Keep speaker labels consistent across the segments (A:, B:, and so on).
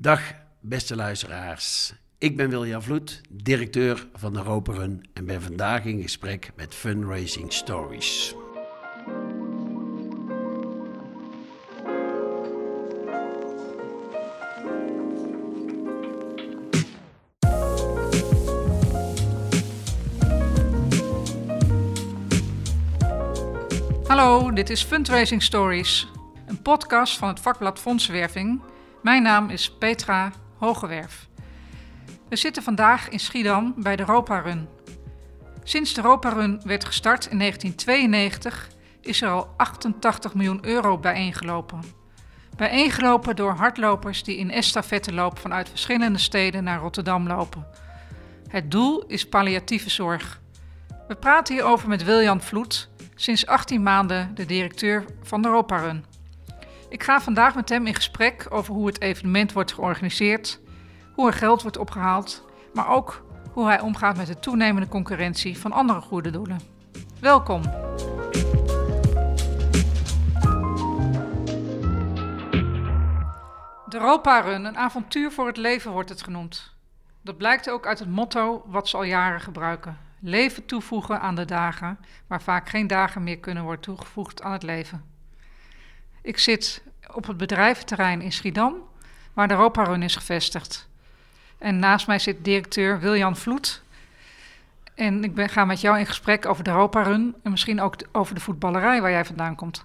A: Dag beste luisteraars. Ik ben William Vloed, directeur van de Roperun en ben vandaag in gesprek met Fundraising Stories.
B: Hallo, dit is Fundraising Stories, een podcast van het vakblad Fondsenwerving. Mijn naam is Petra Hogewerf. We zitten vandaag in Schiedam bij de Ropa Run. Sinds de Ropa Run werd gestart in 1992 is er al 88 miljoen euro bijeengelopen. Bijeengelopen door hardlopers die in estafetteloop vanuit verschillende steden naar Rotterdam lopen. Het doel is palliatieve zorg. We praten hierover met Wiljan Vloed, sinds 18 maanden de directeur van de Ropa Run. Ik ga vandaag met hem in gesprek over hoe het evenement wordt georganiseerd, hoe er geld wordt opgehaald, maar ook hoe hij omgaat met de toenemende concurrentie van andere goede doelen. Welkom. De Europa Run, een avontuur voor het leven wordt het genoemd. Dat blijkt ook uit het motto wat ze al jaren gebruiken. Leven toevoegen aan de dagen, waar vaak geen dagen meer kunnen worden toegevoegd aan het leven. Ik zit op het bedrijventerrein in Schiedam, waar de Europa Run is gevestigd. En naast mij zit directeur Wiljan Vloed. En ik ben, ga met jou in gesprek over de Europa Run en misschien ook over de voetballerij waar jij vandaan komt.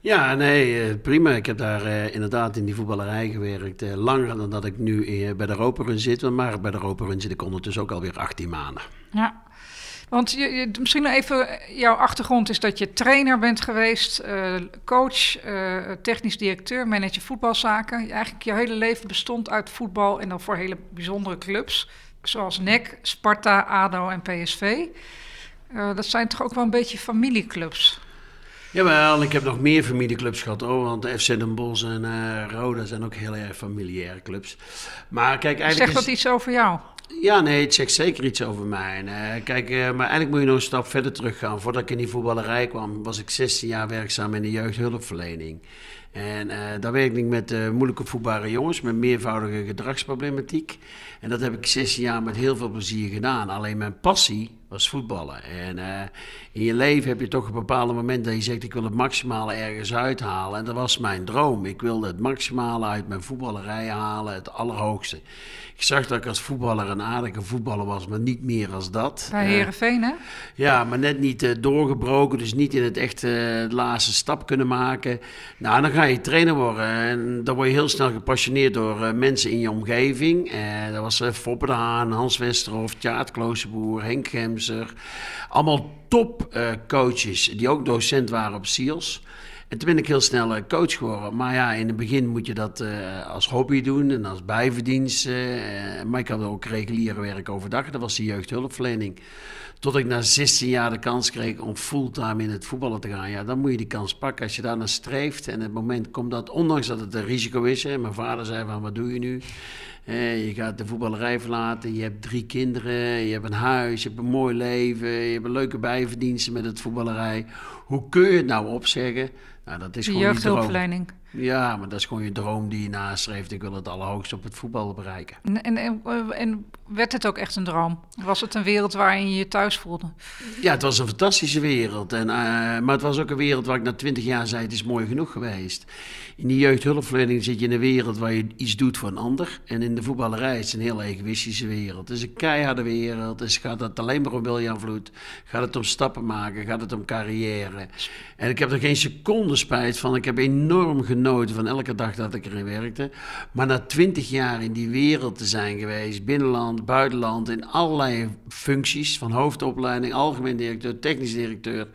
A: Ja, nee, eh, prima. Ik heb daar uh, inderdaad in die voetballerij gewerkt. Uh, langer dan dat ik nu bij de Europa Run zit. Maar bij de Europa Run zit ik ondertussen ook alweer 18 maanden.
B: Ja, want je, je, misschien even, jouw achtergrond is dat je trainer bent geweest, uh, coach, uh, technisch directeur, manager voetbalzaken. Eigenlijk je hele leven bestond uit voetbal en dan voor hele bijzondere clubs. Zoals NEC, Sparta, ADO en PSV. Uh, dat zijn toch ook wel een beetje familieclubs?
A: Jawel, ik heb nog meer familieclubs gehad hoor. Want FC Den Bosch en uh, Roda zijn ook heel erg familiaire clubs. Maar kijk, eigenlijk.
B: Zegt dat is... iets over jou?
A: Ja, nee, het zegt zeker iets over mij. Uh, kijk, uh, maar eigenlijk moet je nog een stap verder teruggaan. Voordat ik in die voetballerij kwam, was ik 16 jaar werkzaam in de jeugdhulpverlening. En uh, daar werkte ik met moeilijke voetbare jongens met meervoudige gedragsproblematiek. En dat heb ik 16 jaar met heel veel plezier gedaan. Alleen mijn passie was voetballen. En in je leven heb je toch een bepaalde moment dat je zegt: ik wil het maximale ergens uithalen. En dat was mijn droom. Ik wilde het maximale uit mijn voetballerij halen, het allerhoogste. Ik zag dat ik als voetballer een aardige voetballer was, maar niet meer als dat.
B: Bij Herenveen, hè?
A: Ja, maar net niet uh, doorgebroken, dus niet in het echt uh, de laatste stap kunnen maken. Nou, dan ga je trainer worden en dan word je heel snel gepassioneerd door mensen in je omgeving. dat was Foppe de Haan, Hans Westerhof, Tjaat Kloosterboer, Henk Gemser. Allemaal topcoaches die ook docent waren op SIELS. En toen ben ik heel snel eh, coach geworden. Maar ja, in het begin moet je dat als hobby doen en als bijverdienst. Maar ik had ook reguliere werk overdag. Dat was de jeugdhulpverlening. Tot ik na 16 jaar de kans kreeg om fulltime in het voetballen te gaan. Ja, dan moet je die kans pakken als je daar naar streeft. En het moment komt dat, ondanks dat het een risico is. Hè, mijn vader zei van, wat doe je nu? Je gaat de voetballerij verlaten, je hebt drie kinderen, je hebt een huis, je hebt een mooi leven, je hebt een leuke bijverdiensten met het voetballerij. Hoe kun je het nou opzeggen? Nou, dat is
B: de
A: gewoon
B: jeugdhulpverlening.
A: Ja, maar dat is gewoon je droom die je nastreeft. Ik wil het allerhoogste op het voetbal bereiken.
B: En, en, en, werd het ook echt een droom? Was het een wereld waarin je je thuis voelde?
A: Ja, het was een fantastische wereld. En, uh, maar het was ook een wereld waar ik na twintig jaar zei, het is mooi genoeg geweest. In die jeugdhulpverlening zit je in een wereld waar je iets doet voor een ander. En in de voetballerij is het een heel egoïstische wereld. Het is een keiharde wereld. Dus gaat het alleen maar om William Vloed? Gaat het om stappen maken? Gaat het om carrière? En ik heb er geen seconde spijt van. Ik heb enorm genoten van elke dag dat ik erin werkte. Maar na twintig jaar in die wereld te zijn geweest, binnenland, buitenland, in allerlei functies, van hoofdopleiding, algemeen directeur, technisch directeur,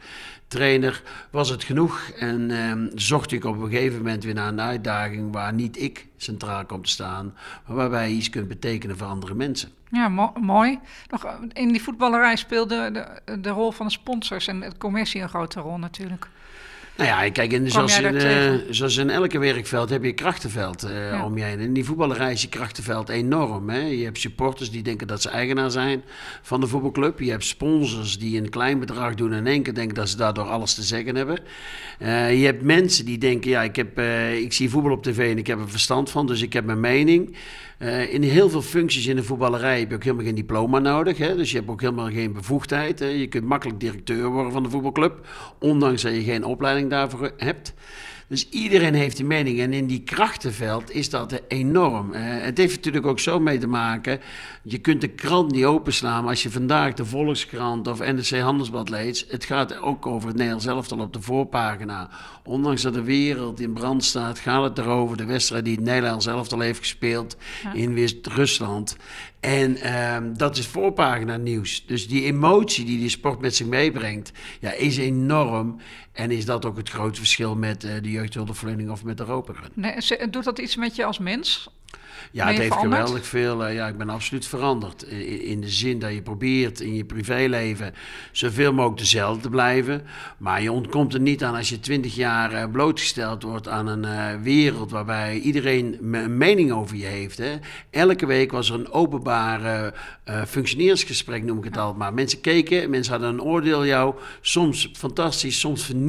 A: trainer, was het genoeg. En eh, zocht ik op een gegeven moment weer naar een uitdaging waar niet ik centraal komt te staan, maar waarbij je iets kunt betekenen voor andere mensen.
B: Ja, mo mooi. Eh, in die voetballerij speelde de, de rol van de sponsors en de commercie een grote rol natuurlijk.
A: Nou ja, kijk, in, zoals, in, uh, zoals in elke werkveld heb je krachtenveld uh, om je heen. In die voetballerij is je krachtenveld enorm. Hè? Je hebt supporters die denken dat ze eigenaar zijn van de voetbalclub. Je hebt sponsors die een klein bedrag doen en in één keer denken dat ze daardoor alles te zeggen hebben. Uh, je hebt mensen die denken, ja, ik, heb, ik zie voetbal op tv en ik heb er verstand van, dus ik heb mijn mening. Uh, in heel veel functies in de voetballerij heb je ook helemaal geen diploma nodig. Hè? Dus je hebt ook helemaal geen bevoegdheid. Hè? Je kunt makkelijk directeur worden van de voetbalclub, ondanks dat je geen opleiding daarvoor hebt. Dus iedereen heeft een mening. En in die krachtenveld is dat enorm. Uh, het heeft natuurlijk ook zo mee te maken. Je kunt de krant niet openslaan. Als je vandaag de Volkskrant of NRC Handelsblad leest. Het gaat ook over het Nederlands elftal op de voorpagina. Ondanks dat de wereld in brand staat, gaat het erover. De wedstrijd die het Nederlands elftal heeft gespeeld in West-Rusland. En uh, dat is voorpagina nieuws. Dus die emotie die die sport met zich meebrengt, ja, is enorm. En is dat ook het grote verschil met uh, de jeugdhulpverlening of met Europa?
B: Nee, doet dat iets met je als mens?
A: Ja, het heeft geweldig veel. Uh, ja, ik ben absoluut veranderd. In, in, de zin dat je probeert in je privéleven zoveel mogelijk dezelfde te blijven. Maar je ontkomt er niet aan als je twintig jaar uh, blootgesteld wordt aan een uh, wereld waarbij iedereen een mening over je heeft. Hè. Elke week was er een openbaar functioneringsgesprek, noem ik het al. Maar mensen keken, mensen hadden een oordeel jou. Soms fantastisch, soms vernietigend.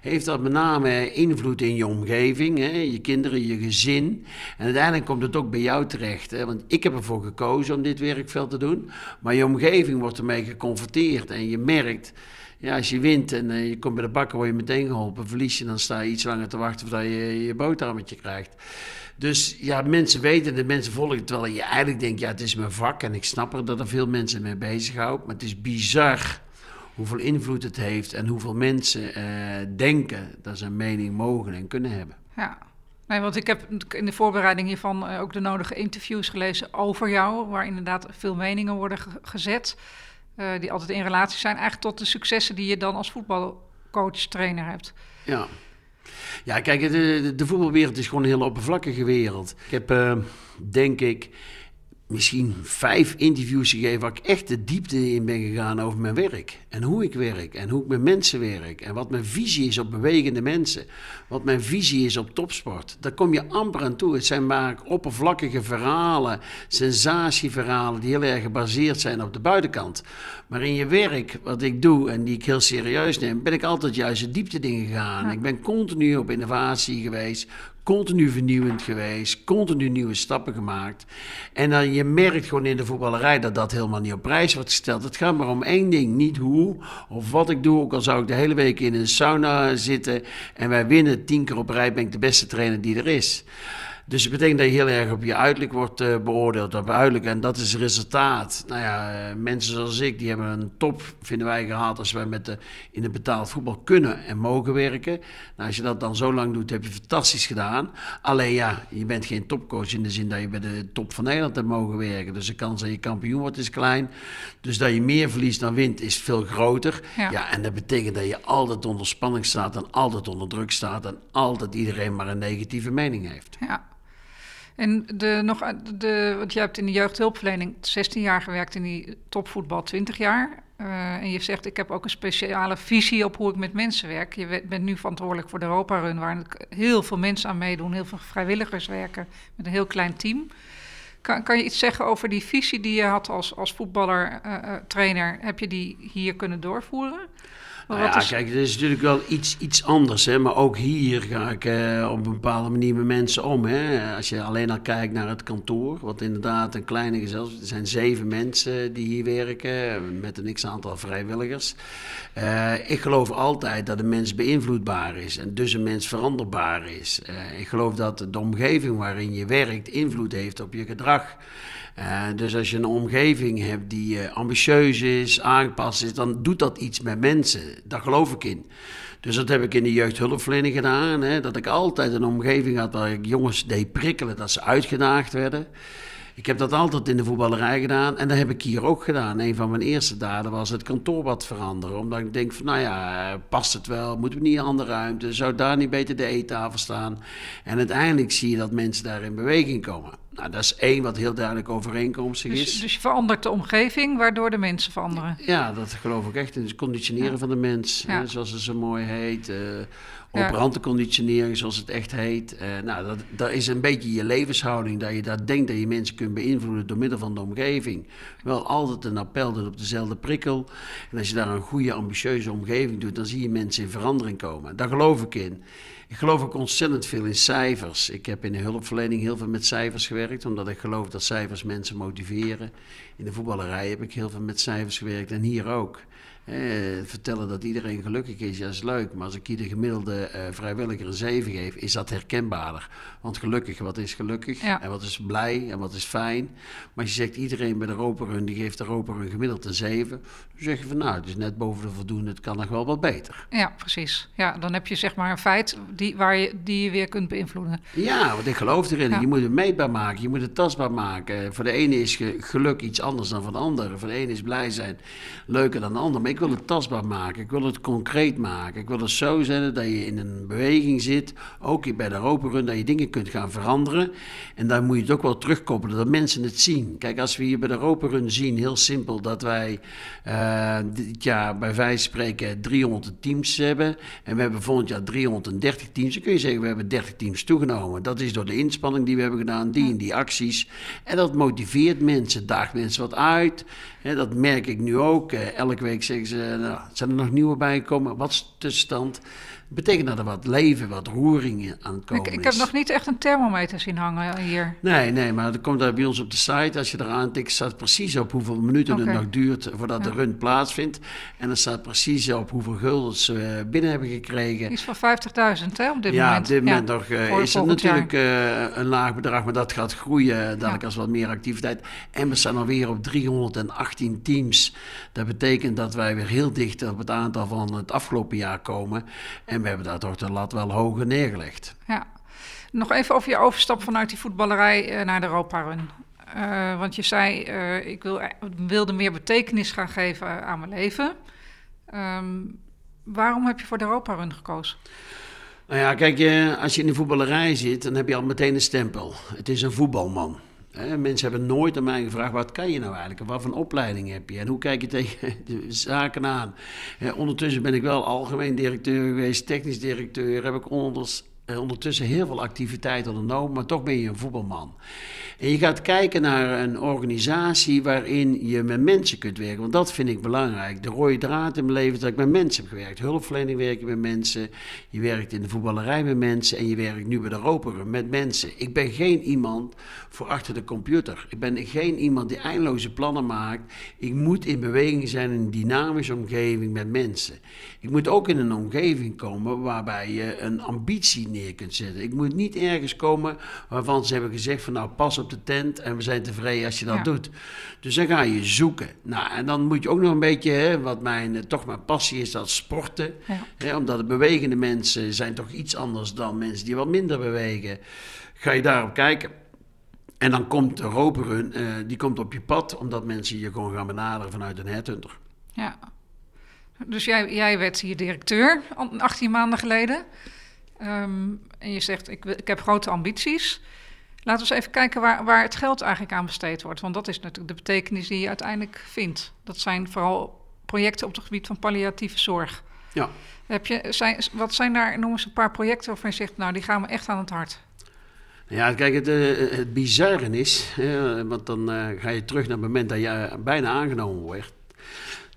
A: Heeft dat met name invloed in je omgeving, hè, je kinderen, je gezin. En uiteindelijk komt het ook bij jou terecht. Hè? Want ik heb ervoor gekozen om dit werkveld te doen. Maar je omgeving wordt ermee geconfronteerd. En je merkt, ja, als je wint en uh, je komt bij de bakker, word je meteen geholpen. Verlies je, dan sta je iets langer te wachten voordat je je boterhammetje krijgt. Dus ja, mensen weten het, mensen volgen Terwijl je eigenlijk denkt, ja, het is mijn vak. En ik snap er dat er veel mensen mee bezighouden. Maar het is bizar hoeveel invloed het heeft en hoeveel mensen uh, denken dat ze een mening mogen en kunnen hebben.
B: Ja, Nee, want ik heb in de voorbereiding hiervan uh, ook de nodige interviews gelezen over jou, waar inderdaad veel meningen worden gezet, uh, die altijd in relatie zijn eigenlijk tot de successen die je dan als voetbalcoach, trainer hebt.
A: Ja. Ja, kijk, de, de, voetbalwereld is gewoon een hele oppervlakkige wereld. Ik heb, uh, denk ik, misschien vijf interviews gegeven waar ik echt de diepte in ben gegaan over mijn werk. En hoe ik werk en hoe ik met mensen werk. En wat mijn visie is op bewegende mensen. Wat mijn visie is op topsport. Daar kom je amper aan toe. Het zijn maar oppervlakkige verhalen, sensatieverhalen die heel erg gebaseerd zijn op de buitenkant. Maar in je werk, wat ik doe en die ik heel serieus neem, ben ik altijd juist de diepte dingen gegaan. Ik ben continu op innovatie geweest, continu vernieuwend geweest, continu nieuwe stappen gemaakt. En dan je merkt gewoon in de voetballerij dat dat helemaal niet op prijs wordt gesteld. Het gaat maar om één ding, niet hoe of wat ik doe. Ook al zou ik de hele week in een sauna zitten en wij winnen tien keer op rij, ben ik de beste trainer die er is. Dus het betekent dat je heel erg op je uiterlijk wordt uh, beoordeeld, op uiterlijk. En dat is het resultaat. Nou ja, uh, mensen zoals ik, die hebben een top, vinden wij, gehaald als wij met de, in het betaald voetbal kunnen en mogen werken. Nou, als je dat dan zo lang doet, heb je fantastisch gedaan. Alleen ja, je bent geen topcoach in de zin dat je bij de top van Nederland hebt mogen werken. Dus de kans dat je kampioen wordt is klein. Dus dat je meer verliest dan wint is veel groter. Ja. ja, en dat betekent dat je altijd onder spanning staat en altijd onder druk staat en altijd iedereen maar een negatieve mening heeft.
B: Ja. En de, nog, de, want je hebt in de jeugdhulpverlening 16 jaar gewerkt, in die topvoetbal 20 jaar. Uh, en je zegt, ik heb ook een speciale visie op hoe ik met mensen werk. Je bent nu verantwoordelijk voor de Europa Run, waar heel veel mensen aan meedoen, heel veel vrijwilligers werken met een heel klein team. Kan, kan je iets zeggen over die visie die je had als, als voetballer, uh, uh, trainer? Heb je die hier kunnen doorvoeren?
A: Nou ja, kijk, het is natuurlijk wel iets, iets anders. Hè? Maar ook hier ga ik eh, op een bepaalde manier met mensen om. Hè? Als je alleen al kijkt naar het kantoor, wat inderdaad een kleine gezelschap... Er zijn zeven mensen die hier werken, met een x-aantal vrijwilligers. Uh, ik geloof altijd dat een mens beïnvloedbaar is en dus een mens veranderbaar is. Uh, ik geloof dat de omgeving waarin je werkt invloed heeft op je gedrag. Uh, dus als je een omgeving hebt die uh, ambitieus is, aangepast is, dan doet dat iets met mensen. Daar geloof ik in. Dus dat heb ik in de jeugdhulpverlening gedaan. Hè, dat ik altijd een omgeving had waar ik jongens deed prikkelen, dat ze uitgedaagd werden. Ik heb dat altijd in de voetballerij gedaan en dat heb ik hier ook gedaan. Een van mijn eerste daden was het kantoor wat veranderen. Omdat ik denk van, nou ja, past het wel? Moeten we niet een andere ruimte? Zou daar niet beter de eettafel staan? En uiteindelijk zie je dat mensen daar in beweging komen. Nou, dat is één wat heel duidelijk overeenkomstig
B: Dus,
A: is.
B: dus je verandert de omgeving, waardoor de mensen veranderen.
A: Ja, dat geloof ik echt. Het is conditioneren
B: Ja.
A: van de mens,
B: Ja.
A: hè, zoals het zo mooi heet. eh
B: Ja.
A: operante conditionering, zoals het echt heet. Eh, nou, dat, dat is een beetje je levenshouding. Dat je dat denkt dat je mensen kunt beïnvloeden door middel van de omgeving. Wel altijd een appel doet op dezelfde prikkel. En als je daar een goede, ambitieuze omgeving doet, dan zie je mensen in verandering komen. Daar geloof ik in. Ik geloof ook ontzettend veel in cijfers. Ik heb in de hulpverlening heel veel met cijfers gewerkt, omdat ik geloof dat cijfers mensen motiveren. In de voetballerij heb ik heel veel met cijfers gewerkt en hier ook. Eh, vertellen dat iedereen gelukkig is, ja, is leuk. Maar als ik ieder gemiddelde eh, vrijwilliger een 7 geef, is dat herkenbaarder. Want gelukkig, wat is gelukkig?
B: Ja.
A: En wat is blij en wat is fijn? Maar als je zegt iedereen bij de Roperun, die geeft de Roperun gemiddeld een 7. Dan zeg je van nou, het is net boven de voldoende, het kan nog wel wat beter.
B: Ja, precies. Ja, dan heb je zeg maar een feit die, waar je, die je weer kunt beïnvloeden.
A: Ja, want ik geloof erin.
B: Ja.
A: Je moet het meetbaar maken, je moet het tastbaar maken. Voor de ene is ge- geluk iets anders dan voor de andere. Voor de ene is blij zijn leuker dan de ander. Maar ik wil het tastbaar maken, ik wil het concreet maken. Ik wil het zo zetten dat je in een beweging zit, ook bij de Europa Run, dat je dingen kunt gaan veranderen. En dan moet je het ook wel terugkoppelen, dat mensen het zien. Kijk, als we hier bij de Europa Run zien, heel simpel, dat wij eh, dit jaar bij wijze van spreken 300 teams hebben. En we hebben volgend jaar 330 teams. Dan kun je zeggen, we hebben 30 teams toegenomen. Dat is door de inspanning die we hebben gedaan, die en die acties. En dat motiveert mensen, daagt mensen wat uit. Dat merk ik nu ook. Eh, elke week zeggen ze, nou, zijn er nog nieuwe bijgekomen? Wat is de tussenstand? Betekent dat er wat leven, wat roering aan het komen
B: Ik, ik heb
A: is.
B: nog niet echt een thermometer zien hangen hier.
A: Nee, nee, maar dat komt daar bij ons op de site. Als je eraan tikt, staat precies op hoeveel minuten het nog duurt voordat
B: Ja.
A: de run plaatsvindt. En dan staat precies op hoeveel guldens ze binnen hebben gekregen.
B: Iets van 50.000 hè, op dit
A: ja,
B: moment.
A: op dit moment
B: Ja,
A: nog eh, is het natuurlijk eh, een laag bedrag, maar dat gaat groeien dadelijk
B: Ja.
A: als wat meer activiteit. En we staan alweer op 318 teams. Dat betekent dat wij weer heel dicht op het aantal van het afgelopen jaar komen. En we hebben daar toch de lat wel hoger neergelegd.
B: Ja. Nog even over je overstap vanuit die voetballerij eh, naar de Europa Run. Eh, want je zei, eh, ik wil, wilde meer betekenis gaan geven aan mijn leven. Ehm, waarom heb je voor de Europa Run gekozen?
A: Nou ja, kijk, als je in de voetballerij zit, dan heb je al meteen een stempel. Het is een voetbalman. Mensen hebben nooit aan mij gevraagd, wat kan je nou eigenlijk? En Wat voor een opleiding heb je? En hoe kijk je tegen de zaken aan? Ondertussen ben ik wel algemeen directeur geweest, technisch directeur. Heb ik onders, eh, ondertussen heel veel activiteiten ondernomen, maar toch ben je een voetbalman. En je gaat kijken naar een organisatie waarin je met mensen kunt werken. Want dat vind ik belangrijk. De rode draad in mijn leven is dat ik met mensen heb gewerkt. Hulpverlening werk je met mensen. Je werkt in de voetballerij met mensen. En je werkt nu bij de roperen met mensen. Ik ben geen iemand voor achter de computer. Ik ben geen iemand die eindeloze plannen maakt. Ik moet in beweging zijn in een dynamische omgeving met mensen. Ik moet ook in een omgeving komen waarbij je een ambitie neer kunt zetten. Ik moet niet ergens komen waarvan ze hebben gezegd van nou pas op de tent en we zijn tevreden als je dat
B: Ja.
A: doet. Dus dan ga je zoeken. Nou, en dan moet je ook nog een beetje, hè, wat mijn, eh, toch mijn passie is, dat sporten.
B: Ja.
A: Hè, omdat de bewegende mensen zijn toch iets anders dan mensen die wat minder bewegen. Ga je daarop kijken. En dan komt de roperun, eh die komt op je pad, omdat mensen je gewoon gaan benaderen vanuit een headhunter.
B: Ja. Dus jij, jij werd hier directeur al- 18 maanden geleden. Ehm, en je zegt, ik, ik heb grote ambities. Laten we eens even kijken waar, waar het geld eigenlijk aan besteed wordt. Want dat is natuurlijk de betekenis die je uiteindelijk vindt. Dat zijn vooral projecten op het gebied van palliatieve zorg.
A: Ja.
B: Heb je, zijn, wat zijn daar, noem eens een paar projecten waarvan je zegt, nou die gaan me echt aan het hart.
A: Ja, kijk, het, eh, het bizarre is, hè, want dan eh, ga je terug naar het moment dat je bijna aangenomen wordt.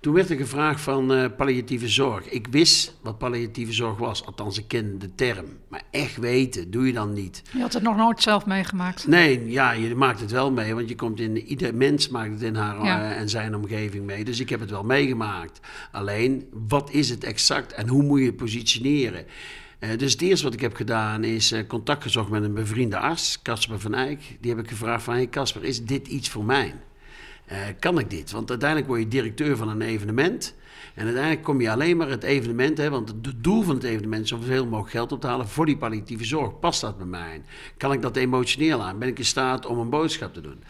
A: Toen werd er gevraagd van eh, palliatieve zorg. Ik wist wat palliatieve zorg was, althans ik ken de term. Maar echt weten, doe je dan niet.
B: Je had het nog nooit zelf meegemaakt.
A: Nee, ja, je maakt het wel mee, want je komt in, ieder mens maakt het in haar
B: Ja.
A: eh, en zijn omgeving mee. Dus ik heb het wel meegemaakt. Alleen, wat is het exact en hoe moet je het positioneren? Eh, dus het eerste wat ik heb gedaan is contact gezocht met een bevriende arts, Casper van Eyck. Die heb ik gevraagd van, hey Casper, is dit iets voor mij? Eh, kan ik dit? Want uiteindelijk word je directeur van een evenement. En uiteindelijk kom je alleen maar het evenement, hè, want het doel van het evenement is zoveel mogelijk geld op te halen voor die palliatieve zorg. Past dat bij mij? Kan ik dat emotioneel aan? Ben ik in staat om een boodschap te doen?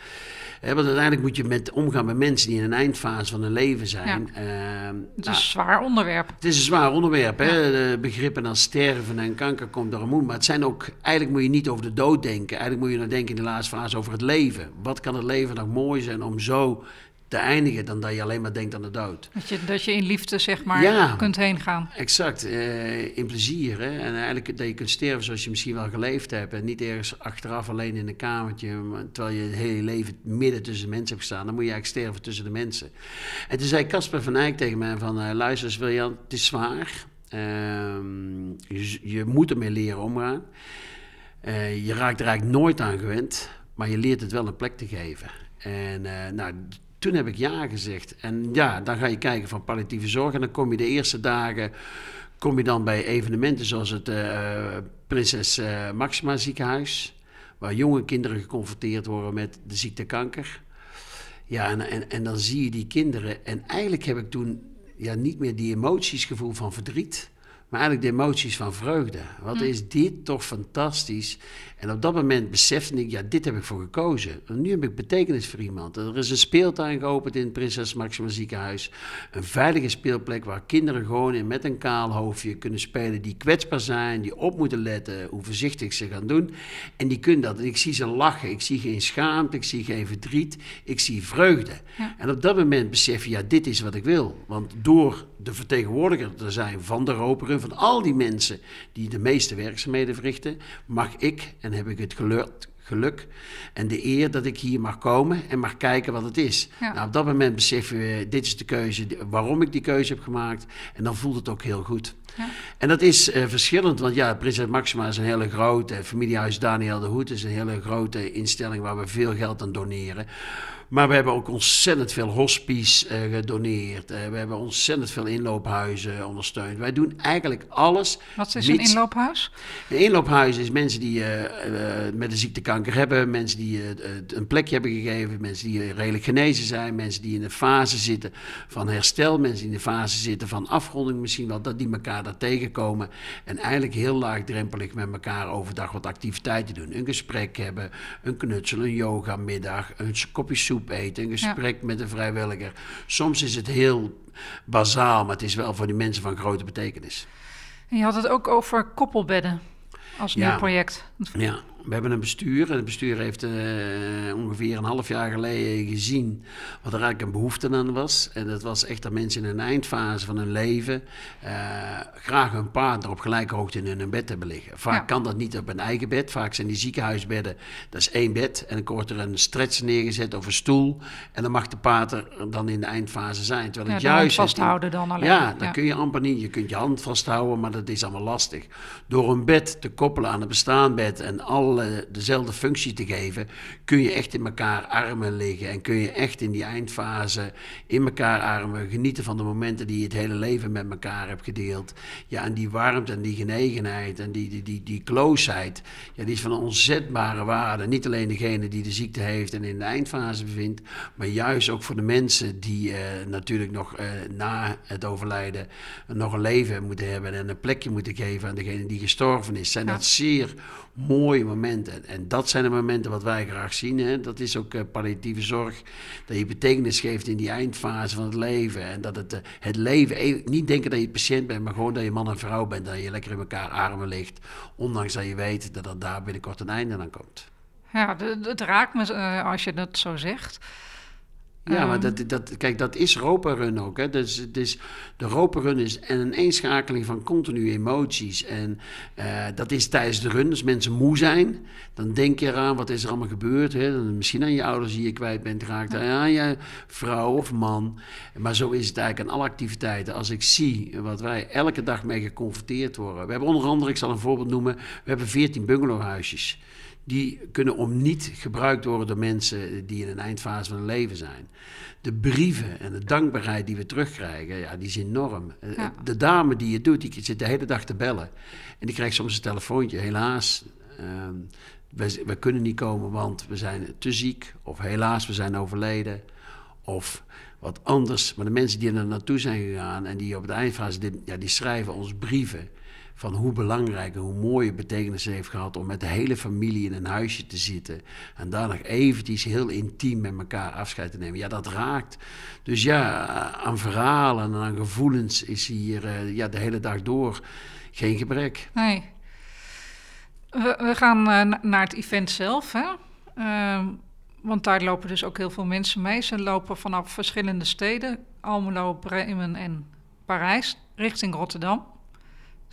A: Want uiteindelijk moet je met omgaan met mensen die in een eindfase van hun leven zijn.
B: Ja. Ehm, het is nou, een zwaar onderwerp.
A: Het is een zwaar onderwerp. Hè? begrippen als sterven en kanker komt door een moe. Maar het zijn ook, eigenlijk moet je niet over de dood denken. Eigenlijk moet je nou denken in de laatste fase over het leven. Wat kan het leven nog mooi zijn om zo te eindigen dan dat je alleen maar denkt aan de dood.
B: Dat je, dat je in liefde, zeg maar, kunt heen gaan.
A: Exact, uh, in plezier. Hè? En eigenlijk dat je kunt sterven zoals je misschien wel geleefd hebt. En niet ergens achteraf alleen in een kamertje, terwijl je het hele leven midden tussen de mensen hebt gestaan. Dan moet je eigenlijk sterven tussen de mensen. En toen zei Casper van Eyck tegen mij van, uh, luister eens Wiljan, het is zwaar. Ehm, je, je, moet ermee leren omgaan. Uh, je raakt er eigenlijk nooit aan gewend, maar je leert het wel een plek te geven. En nou, toen heb ik ja gezegd. En ja, dan ga je kijken van palliatieve zorg. En dan kom je de eerste dagen kom je dan bij evenementen zoals het uh, Prinses uh, Maxima ziekenhuis. Waar jonge kinderen geconfronteerd worden met de ziekte kanker. Ja, en, en, en dan zie je die kinderen. En eigenlijk heb ik toen ja, niet meer die emoties gevoel van verdriet. Maar eigenlijk de emoties van vreugde. Wat hm. is dit toch fantastisch. En op dat moment besefte ik, ja, dit heb ik voor gekozen. En nu heb ik betekenis voor iemand. Er is een speeltuin geopend in het Prinses Maxima ziekenhuis. Een veilige speelplek waar kinderen gewoon in met een kaal hoofdje kunnen spelen. Die kwetsbaar zijn, die op moeten letten hoe voorzichtig ze gaan doen. En die kunnen dat. En ik zie ze lachen. Ik zie geen schaamte, ik zie geen verdriet. Ik zie vreugde. En op dat moment besef je, ja, dit is wat ik wil. Want door de vertegenwoordiger te zijn van de roperen, van al die mensen die de meeste werkzaamheden verrichten, mag ik en heb ik het geluk, geluk en de eer dat ik hier mag komen en mag kijken wat het is. Nou, op dat moment besef je, dit is de keuze, waarom ik die keuze heb gemaakt. En dan voelt het ook heel goed. Ja. En dat is uh, verschillend, want ja, Prinses Maxima is een hele grote, familiehuis Daniel de Hoed is een hele grote instelling waar we veel geld aan doneren. Maar we hebben ook ontzettend veel hospice uh, gedoneerd. Uh, we hebben ontzettend veel inloophuizen ondersteund. Wij doen eigenlijk alles.
B: Wat is een inloophuis?
A: Een inloophuis is mensen die uh, met de ziekte kanker hebben, mensen die een plekje hebben gegeven, mensen die redelijk genezen zijn, mensen die in de fase zitten van herstel, mensen die in de fase zitten van afronding misschien wel, dat die elkaar daar tegenkomen en eigenlijk heel laagdrempelig met elkaar overdag wat activiteiten doen. Een gesprek hebben, een knutsel, een yogamiddag, een kopje soep eten, een gesprek met een vrijwilliger. Soms is het heel bazaal, maar het is wel voor die mensen van grote betekenis.
B: En je had het ook over koppelbedden als nieuw project.
A: Ja, we hebben een bestuur. En het bestuur heeft uh, ongeveer een half jaar geleden gezien wat er eigenlijk een behoefte aan was. En dat was echt dat mensen in een eindfase van hun leven uh, graag hun partner op gelijke hoogte in hun bed hebben liggen. Vaak kan dat niet op een eigen bed. Vaak zijn die ziekenhuisbedden, dat is één bed. En dan wordt er een stretch neergezet of een stoel. En dan mag de partner dan in de eindfase zijn. Terwijl het
B: ja, juist vasthouden dan alleen.
A: Ja, dat kun je amper niet. Je kunt je hand vasthouden, maar dat is allemaal lastig. Door een bed te koppelen aan een bestaand bed en al dezelfde functie te geven, kun je echt in elkaar armen liggen en kun je echt in die eindfase in elkaar armen genieten van de momenten die je het hele leven met elkaar hebt gedeeld. Ja, en die warmte en die genegenheid en die, die, die, die closeheid, ja, die is van onzetbare waarde. Niet alleen degene die de ziekte heeft en in de eindfase bevindt, maar juist ook voor de mensen die eh, natuurlijk nog eh, na het overlijden nog een leven moeten hebben en een plekje moeten geven aan degene die gestorven is. Zijn dat zeer mooie momenten. En dat zijn de momenten wat wij graag zien. Hè. Dat is ook uh, palliatieve zorg. Dat je betekenis geeft in die eindfase van het leven. En dat het, uh, het leven, e-, niet denken dat je patiënt bent, maar gewoon dat je man en vrouw bent. Dat je lekker in elkaar armen ligt. Ondanks dat je weet dat er daar binnenkort een einde aan komt.
B: Ja, het raakt me uh, als je dat zo zegt.
A: Ja, maar ehm. dat, dat, kijk, dat is Roperun ook. Hè. Dus, dus de Roperun is een eenschakeling van continue emoties. En uh, dat is tijdens de run, als mensen moe zijn, dan denk je eraan wat is er allemaal gebeurd. Hè. Misschien aan je ouders die je kwijt bent geraakt, aan je vrouw of man. Maar zo is het eigenlijk aan alle activiteiten. Als ik zie wat wij elke dag mee geconfronteerd worden. We hebben onder andere, ik zal een voorbeeld noemen, we hebben 14 bungalowhuisjes die kunnen om niet gebruikt worden door mensen die in een eindfase van hun leven zijn. De brieven en de dankbaarheid die we terugkrijgen, ja, die is enorm. Eh, de dame die het doet, die zit de hele dag te bellen. En die krijgt soms een telefoontje. Helaas, uh, we, we, kunnen niet komen, want we zijn te ziek. Of helaas, we zijn overleden. Of wat anders. Maar de mensen die er naartoe zijn gegaan en die op de eindfase, ja, die schrijven ons brieven van hoe belangrijk en hoe mooie betekenis heeft gehad om met de hele familie in een huisje te zitten. En daar nog eventjes heel intiem met elkaar afscheid te nemen. Ja, dat raakt. Dus ja, aan verhalen en aan gevoelens is hier uh, ja, de hele dag door geen gebrek.
B: Nee. We, gaan uh, naar het event zelf. Hè? Uh, want daar lopen dus ook heel veel mensen mee. Ze lopen vanaf verschillende steden, Almelo, Bremen en Parijs, richting Rotterdam.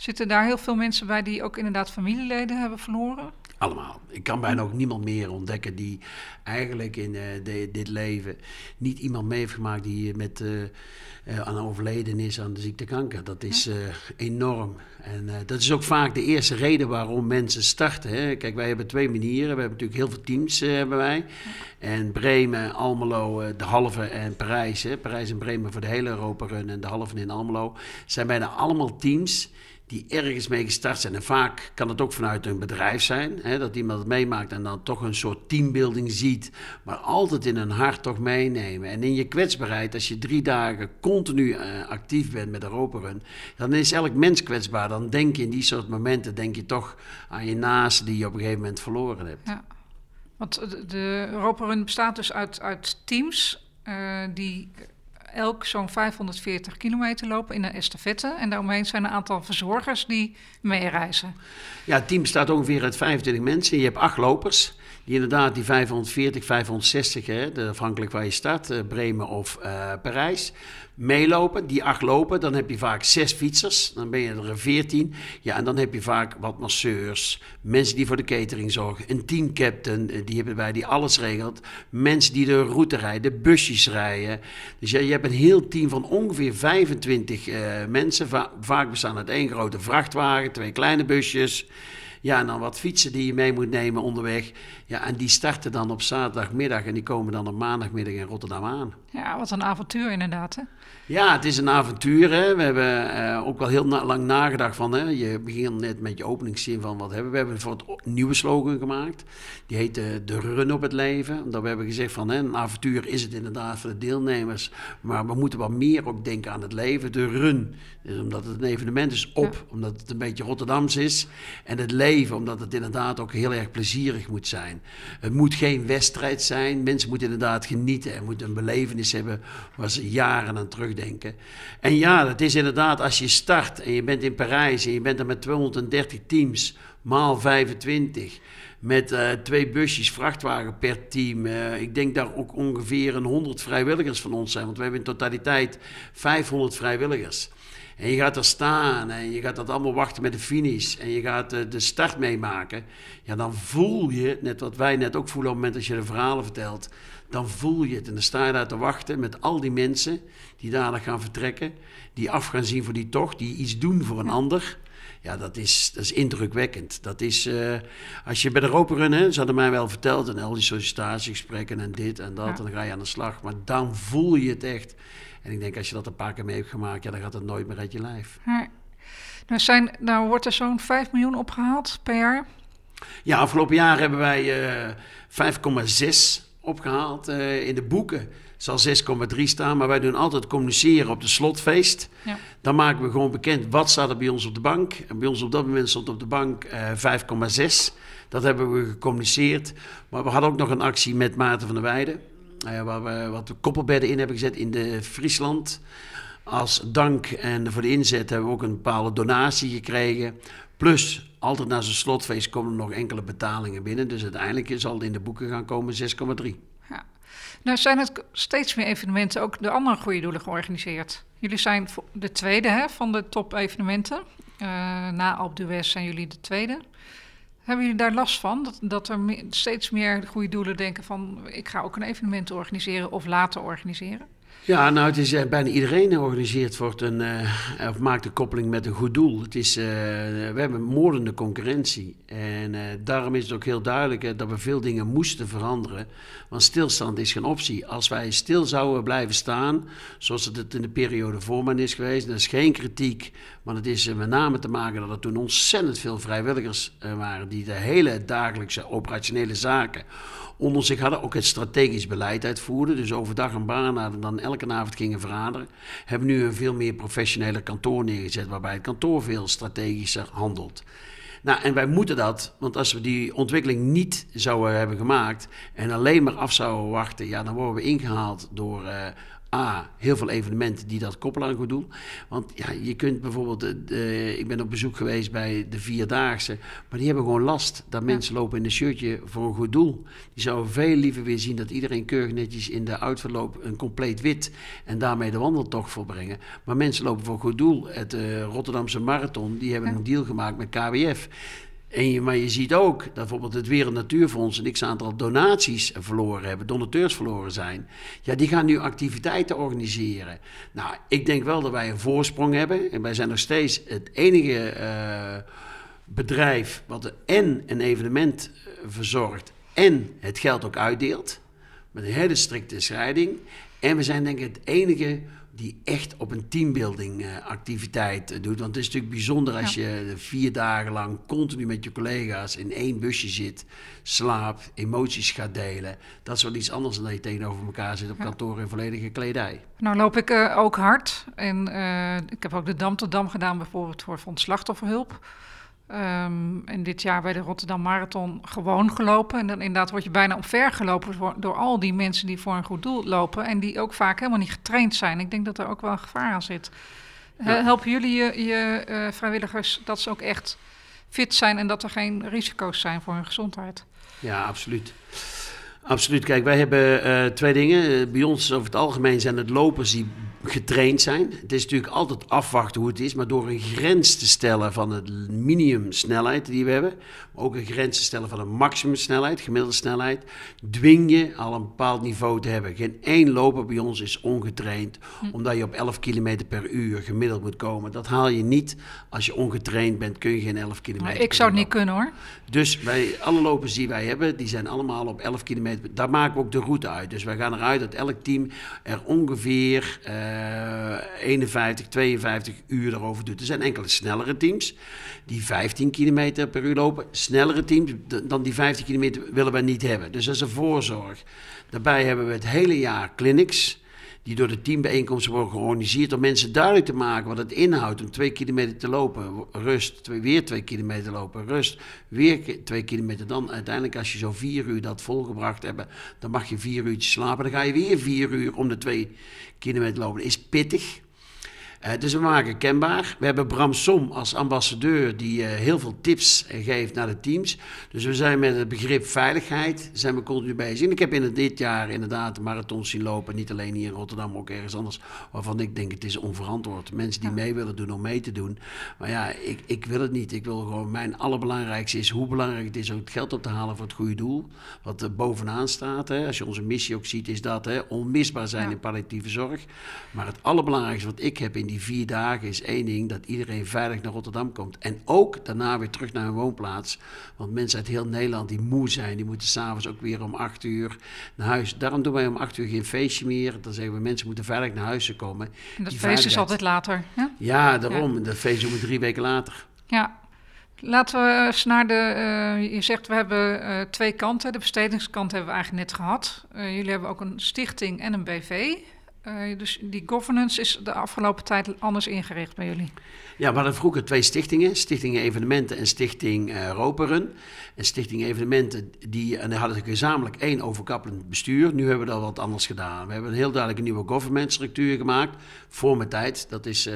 B: Zitten daar heel veel mensen bij die ook inderdaad familieleden hebben verloren?
A: Allemaal. Ik kan bijna ook niemand meer ontdekken die eigenlijk in uh, de, dit leven niet iemand mee heeft gemaakt die met uh, uh, aan overleden is aan de ziekte kanker. Dat is enorm. En dat is ook vaak de eerste reden waarom mensen starten. Hè. Kijk, wij hebben twee manieren. We hebben natuurlijk heel veel teams hebben wij. En Bremen, Almelo, de halve en Parijs. Hè. Parijs en Bremen voor de hele Europa Run en de halve in Almelo. Zijn bijna allemaal teams die ergens mee gestart zijn. En vaak kan het ook vanuit een bedrijf zijn, hè, dat iemand het meemaakt en dan toch een soort teambuilding ziet, maar altijd in een hart toch meenemen. En in je kwetsbaarheid, als je drie dagen continu uh, actief bent met Europa Run, dan is elk mens kwetsbaar. Dan denk je in die soort momenten, denk je toch aan je naasten die je op een gegeven moment verloren hebt.
B: Ja. Want de Europa Run bestaat dus uit, uit teams uh, die elk zo'n 540 kilometer lopen in een estafette. En daaromheen zijn een aantal verzorgers die meereizen.
A: Ja, het team bestaat ongeveer uit 25 mensen. Je hebt acht lopers. Die inderdaad die 540, 560, hè, afhankelijk waar je start, uh, Bremen of uh, Parijs meelopen, die acht lopen. Dan heb je vaak zes fietsers, dan ben je er veertien. Ja, en dan heb je vaak wat masseurs, mensen die voor de catering zorgen, een teamcaptain, eh, die hebben wij die alles regelt. Mensen die de route rijden, busjes rijden. Dus ja, je hebt een heel team van ongeveer 25 uh, mensen. Va vaak bestaan uit één grote vrachtwagen, twee kleine busjes. Ja, en dan wat fietsen die je mee moet nemen onderweg. Ja, en die starten dan op zaterdagmiddag en die komen dan op maandagmiddag in Rotterdam aan.
B: Ja, wat een avontuur inderdaad, hè?
A: Ja, het is een avontuur. Hè. We hebben uh, ook wel heel na lang nagedacht van... Hè, je begint net met je openingszin van wat hebben we. We hebben voor het nieuwe slogan gemaakt. Die heet de, de Run op het Leven. Omdat we hebben gezegd van hè, een avontuur is het inderdaad voor de deelnemers. Maar we moeten wat meer ook denken aan het leven. De Run, dus omdat het een evenement is, op. Ja. Omdat het een beetje Rotterdams is. En het leven, omdat het inderdaad ook heel erg plezierig moet zijn. Het moet geen wedstrijd zijn. Mensen moeten inderdaad genieten en moeten een belevenis hebben... waar ze jaren aan terugdenken denken. En ja, het is inderdaad als je start en je bent in Parijs en je bent er met 230 teams, maal 25, met uh, twee busjes vrachtwagen per team. Uh, ik denk daar ook ongeveer een 100 vrijwilligers van ons zijn, want we hebben in totaliteit 500 vrijwilligers. En je gaat er staan en je gaat dat allemaal wachten met de finish. En je gaat uh, de start meemaken. Ja, dan voel je, net wat wij net ook voelen op het moment dat je de verhalen vertelt dan voel je het. En dan sta je daar te wachten met al die mensen die dadelijk gaan vertrekken, die af gaan zien voor die tocht, die iets doen voor een ander. Ja, dat is, dat is indrukwekkend. Dat is, uh, als je bij de Roperun, hè, ze hadden mij wel verteld, en al die sollicitatiegesprekken en dit en dat, ja. en dan ga je aan de slag. Maar dan voel je het echt. En ik denk, als je dat een paar keer mee hebt gemaakt, ja, dan gaat het nooit meer uit je lijf.
B: Ja. Nou, zijn, nou wordt er zo'n 5 miljoen opgehaald per jaar?
A: Ja, afgelopen jaar hebben wij uh, 5,6 opgehaald uh, in de boeken. zal 6,3 staan, maar wij doen altijd communiceren op de slotfeest. Ja. Dan maken we gewoon bekend wat staat er bij ons op de bank. En bij ons op dat moment stond op de bank uh, 5,6. Dat hebben we gecommuniceerd. Maar we hadden ook nog een actie met Maarten van der Weijden. Uh, waar we wat koppelbedden in hebben gezet in de Friesland. Als dank en voor de inzet hebben we ook een bepaalde donatie gekregen. Plus, altijd na zijn slotfeest komen er nog enkele betalingen binnen. Dus uiteindelijk zal het in de boeken gaan komen 6,3. Ja.
B: Nou zijn het steeds meer evenementen, ook de andere goede doelen georganiseerd. Jullie zijn de tweede hè, van de top evenementen. Uh, na d'Huez zijn jullie de tweede. Hebben jullie daar last van? Dat, dat er steeds meer goede doelen denken van... ik ga ook een evenement organiseren of later organiseren?
A: Ja, nou, het is uh, bijna iedereen organiseert wordt een, uh, of maakt een koppeling met een goed doel. Het is, uh, we hebben moordende concurrentie. En daarom is het ook heel duidelijk dat we veel dingen moesten veranderen. Want stilstand is geen optie. Als wij stil zouden blijven staan, zoals het in de periode voor me is geweest, dat is geen kritiek. Maar het is met name te maken dat er toen ontzettend veel vrijwilligers waren die de hele dagelijkse operationele zaken onder zich hadden. Ook het strategisch beleid uitvoerden. Dus overdag een baan hadden, dan elke avond gingen vergaderen. Hebben nu een veel meer professionele kantoor neergezet, waarbij het kantoor veel strategischer handelt. Nou, en wij moeten dat, want als we die ontwikkeling niet zouden hebben gemaakt en alleen maar af zouden wachten, ja, dan worden we ingehaald door uh, A, heel veel evenementen die dat koppelen aan een goed doel. Want ja, je kunt bijvoorbeeld, de, ik ben op bezoek geweest bij de Vierdaagse, maar die hebben gewoon last dat mensen lopen in een shirtje voor een goed doel. Die zouden veel liever weer zien dat iedereen keurig netjes in de uitverloop een compleet wit en daarmee de wandeltocht volbrengen. Maar mensen lopen voor een goed doel. Het uh, Rotterdamse Marathon, die hebben een deal gemaakt met KWF. En maar je ziet ook dat bijvoorbeeld het Wereld Natuurfonds een x-aantal donaties verloren hebben, donateurs verloren zijn. Ja, die gaan nu activiteiten organiseren. Nou, ik denk wel dat wij een voorsprong hebben. En wij zijn nog steeds het enige uh, bedrijf wat en een evenement eh, verzorgt en het geld ook uitdeelt. Met een hele strikte scheiding. En we zijn denk ik het enige die echt op een teambuilding uh, activiteit uh, doet. Want het is natuurlijk bijzonder als ja. je vier dagen lang continu met je collega's in één busje zit, slaapt, emoties gaat delen. Dat is wel iets anders dan dat je tegenover elkaar zit op ja. kantoor in volledige kledij.
B: Nou loop ik uh, ook hard en ik heb ook de Dam tot Dam gedaan bijvoorbeeld voor Fonds Slachtofferhulp. Um, en dit jaar bij de Rotterdam Marathon gewoon gelopen. En dan inderdaad word je bijna omver gelopen door, door, al die mensen die voor een goed doel lopen. En die ook vaak helemaal niet getraind zijn. Ik denk dat er ook wel een gevaar aan zit. Ja. Helpen jullie je, je uh, vrijwilligers dat ze ook echt fit zijn en dat er geen risico's zijn voor hun gezondheid?
A: Ja, absoluut. Absoluut. Kijk, wij hebben uh, twee dingen. Bij ons over het algemeen zijn het lopers die getraind zijn. Het is natuurlijk altijd afwachten hoe het is, maar door een grens te stellen van het minimum snelheid die we hebben, maar ook een grens te stellen van een maximum snelheid, gemiddelde snelheid, dwing je al een bepaald niveau te hebben. Geen één loper bij ons is ongetraind, omdat je op 11 km per uur gemiddeld moet komen. Dat haal je niet. Als je ongetraind bent, kun je geen 11 km.
B: Maar ik zou het niet kunnen hoor.
A: Dus bij alle lopers die wij hebben, die zijn allemaal op 11 km. Daar maken we ook de route uit. Dus wij gaan eruit dat elk team er ongeveer. Uh, 51, 52 uur erover doet. Er zijn enkele snellere teams die 15 km per uur lopen. Snellere teams dan die 15 kilometer willen we niet hebben. Dus dat is een voorzorg. Daarbij hebben we het hele jaar clinics die door de teambijeenkomsten worden georganiseerd om mensen duidelijk te maken wat het inhoudt om twee kilometer te lopen, rust, twee, weer twee kilometer lopen, rust, weer twee kilometer. Dan uiteindelijk als je zo vier uur dat volgebracht hebt, dan mag je vier uurtjes slapen, dan ga je weer vier uur om de twee kilometer lopen. Dat is pittig. Uh, dus we maken kenbaar. We hebben Bram Som als ambassadeur die uh, heel veel tips uh, geeft naar de teams. Dus we zijn met het begrip veiligheid zijn we continu bezig. En ik heb in het, dit jaar inderdaad de marathon zien lopen. Niet alleen hier in Rotterdam, maar ook ergens anders. Waarvan ik denk het is onverantwoord. Mensen die mee willen doen om mee te doen. Maar ja, ik, ik wil het niet. Ik wil gewoon, mijn allerbelangrijkste is hoe belangrijk het is om het geld op te halen voor het goede doel. Wat er bovenaan staat. Hè. Als je onze missie ook ziet, is dat hè, onmisbaar zijn ja. in palliatieve zorg. Maar het allerbelangrijkste wat ik heb in die vier dagen is één ding: dat iedereen veilig naar Rotterdam komt. En ook daarna weer terug naar hun woonplaats. Want mensen uit heel Nederland die moe zijn, die moeten s'avonds ook weer om acht uur naar huis. Daarom doen wij om acht uur geen feestje meer. Dan zeggen we mensen moeten veilig naar huis komen.
B: En dat feest is altijd later. Ja,
A: ja daarom. Ja. Dat feest doen we drie weken later.
B: Ja, Laten we eens naar de. Uh, je zegt we hebben uh, twee kanten. De bestedingskant hebben we eigenlijk net gehad. Uh, jullie hebben ook een stichting en een BV. Uh, dus die governance is de afgelopen tijd anders ingericht bij jullie?
A: Ja, we hadden vroeger twee stichtingen. Stichting Evenementen en Stichting uh, Roperen. En Stichting Evenementen, die, en die hadden gezamenlijk één overkappelend bestuur. Nu hebben we dat wat anders gedaan. We hebben een heel duidelijke nieuwe government structuur gemaakt. Voor mijn tijd. Dat is, uh,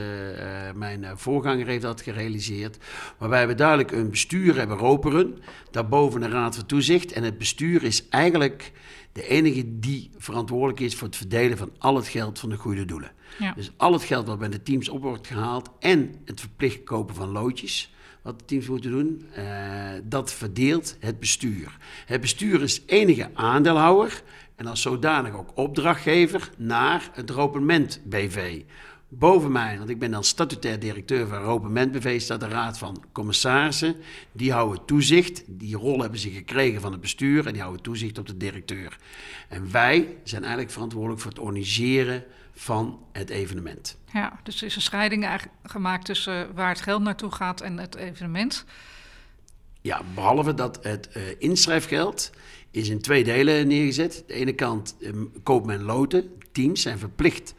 A: mijn voorganger heeft dat gerealiseerd. Waarbij we duidelijk een bestuur hebben, Roperen. Daarboven een raad van toezicht. En het bestuur is eigenlijk de enige die verantwoordelijk is voor het verdelen van al het geld van de goede doelen. Ja. Dus al het geld wat bij de teams op wordt gehaald en het verplicht kopen van loodjes, wat de teams moeten doen, uh, dat verdeelt het bestuur. Het bestuur is enige aandeelhouder en als zodanig ook opdrachtgever naar het Ropement BV boven mij, want ik ben dan statutair directeur van Ropement BV, staat de raad van commissarissen. Die houden toezicht. Die rol hebben ze gekregen van het bestuur en die houden toezicht op de directeur. En wij zijn eigenlijk verantwoordelijk voor het organiseren van het evenement.
B: Ja, dus er is een scheiding gemaakt tussen waar het geld naartoe gaat en het evenement.
A: Ja, behalve dat het uh, inschrijfgeld is in twee delen neergezet. De ene kant eh, koopt men loten. Teams zijn verplicht